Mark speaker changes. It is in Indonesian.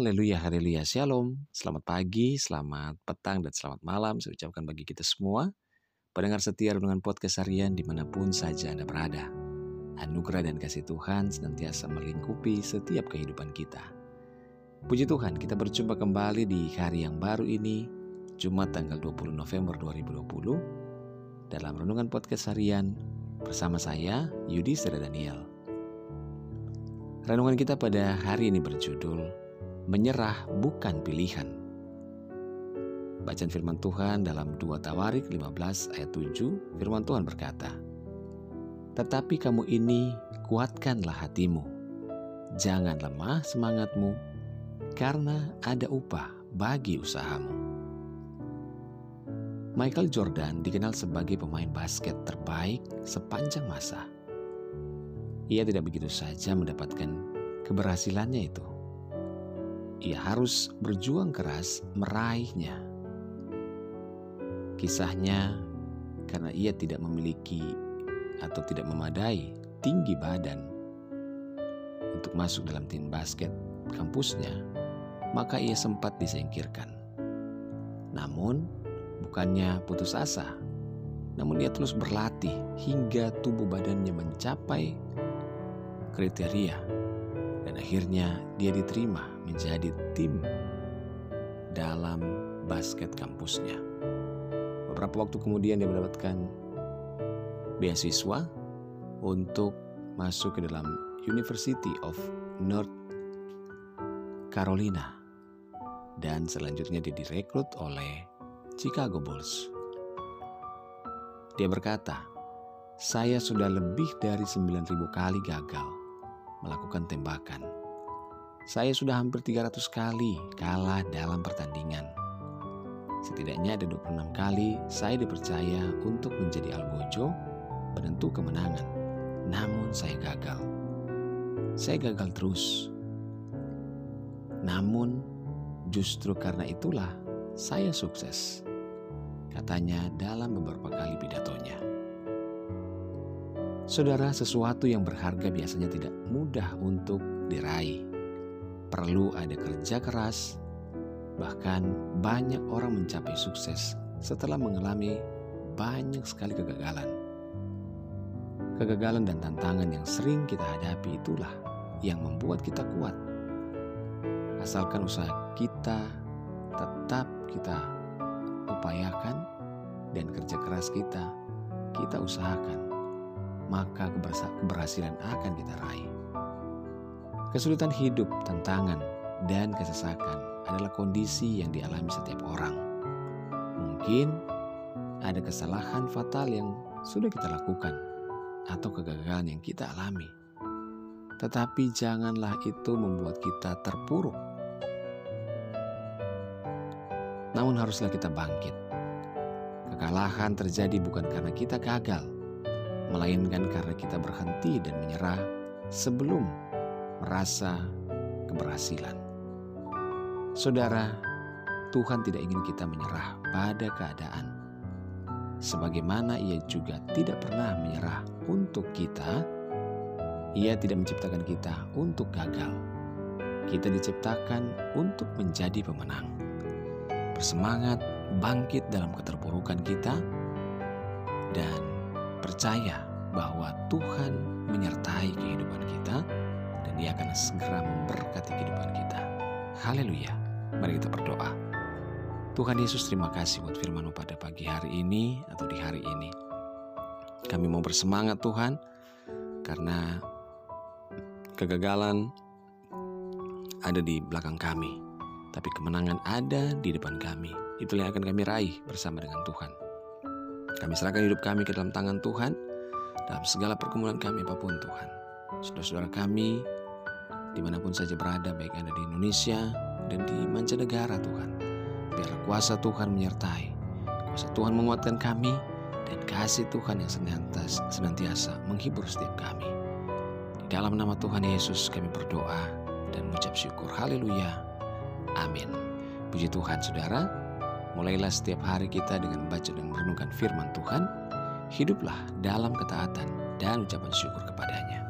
Speaker 1: Haleluya, haleluya, shalom. Selamat pagi, selamat petang, dan selamat malam. Saya ucapkan bagi kita semua. Pendengar setia dengan podcast harian di mana pun saja Anda berada. Anugerah dan kasih Tuhan senantiasa melingkupi setiap kehidupan kita. Puji Tuhan, kita berjumpa kembali di hari yang baru ini, Jumat tanggal 20 November 2020, dalam Renungan Podcast Harian bersama saya, Yudi Daniel. Renungan kita pada hari ini berjudul menyerah bukan pilihan. Bacaan firman Tuhan dalam 2 Tawarik 15 ayat 7, firman Tuhan berkata, Tetapi kamu ini kuatkanlah hatimu, jangan lemah semangatmu, karena ada upah bagi usahamu. Michael Jordan dikenal sebagai pemain basket terbaik sepanjang masa. Ia tidak begitu saja mendapatkan keberhasilannya itu ia harus berjuang keras meraihnya. Kisahnya karena ia tidak memiliki atau tidak memadai tinggi badan untuk masuk dalam tim basket kampusnya, maka ia sempat disingkirkan. Namun, bukannya putus asa, namun ia terus berlatih hingga tubuh badannya mencapai kriteria dan akhirnya dia diterima menjadi tim dalam basket kampusnya. Beberapa waktu kemudian dia mendapatkan beasiswa untuk masuk ke dalam University of North Carolina dan selanjutnya dia direkrut oleh Chicago Bulls. Dia berkata, saya sudah lebih dari 9.000 kali gagal melakukan tembakan saya sudah hampir 300 kali kalah dalam pertandingan. Setidaknya ada 26 kali saya dipercaya untuk menjadi algojo penentu kemenangan. Namun saya gagal. Saya gagal terus. Namun justru karena itulah saya sukses. Katanya dalam beberapa kali pidatonya. Saudara, sesuatu yang berharga biasanya tidak mudah untuk diraih perlu ada kerja keras, bahkan banyak orang mencapai sukses setelah mengalami banyak sekali kegagalan. Kegagalan dan tantangan yang sering kita hadapi itulah yang membuat kita kuat. Asalkan usaha kita tetap kita upayakan dan kerja keras kita, kita usahakan, maka keberhasilan akan kita raih. Kesulitan hidup, tantangan, dan kesesakan adalah kondisi yang dialami setiap orang. Mungkin ada kesalahan fatal yang sudah kita lakukan atau kegagalan yang kita alami. Tetapi janganlah itu membuat kita terpuruk. Namun haruslah kita bangkit. Kekalahan terjadi bukan karena kita gagal, melainkan karena kita berhenti dan menyerah sebelum merasa keberhasilan. Saudara, Tuhan tidak ingin kita menyerah pada keadaan. Sebagaimana ia juga tidak pernah menyerah untuk kita, ia tidak menciptakan kita untuk gagal. Kita diciptakan untuk menjadi pemenang. Bersemangat, bangkit dalam keterpurukan kita, dan percaya bahwa Tuhan menyertai kehidupan akan segera memberkati kehidupan kita. Haleluya. Mari kita berdoa. Tuhan Yesus terima kasih buat firman pada pagi hari ini atau di hari ini. Kami mau bersemangat Tuhan karena kegagalan ada di belakang kami. Tapi kemenangan ada di depan kami. Itulah yang akan kami raih bersama dengan Tuhan. Kami serahkan hidup kami ke dalam tangan Tuhan dalam segala pergumulan kami apa pun Tuhan. Saudara-saudara kami di mana pun saja berada, baik Anda di Indonesia dan di mancanegara Tuhan. Biar kuasa Tuhan menyertai, kuasa Tuhan menguatkan kami, dan kasih Tuhan yang senantiasa, menghibur setiap kami. Di dalam nama Tuhan Yesus kami berdoa dan mengucap syukur. Haleluya. Amin. Puji Tuhan saudara, mulailah setiap hari kita dengan membaca dan merenungkan firman Tuhan. Hiduplah dalam ketaatan dan ucapan syukur kepadanya.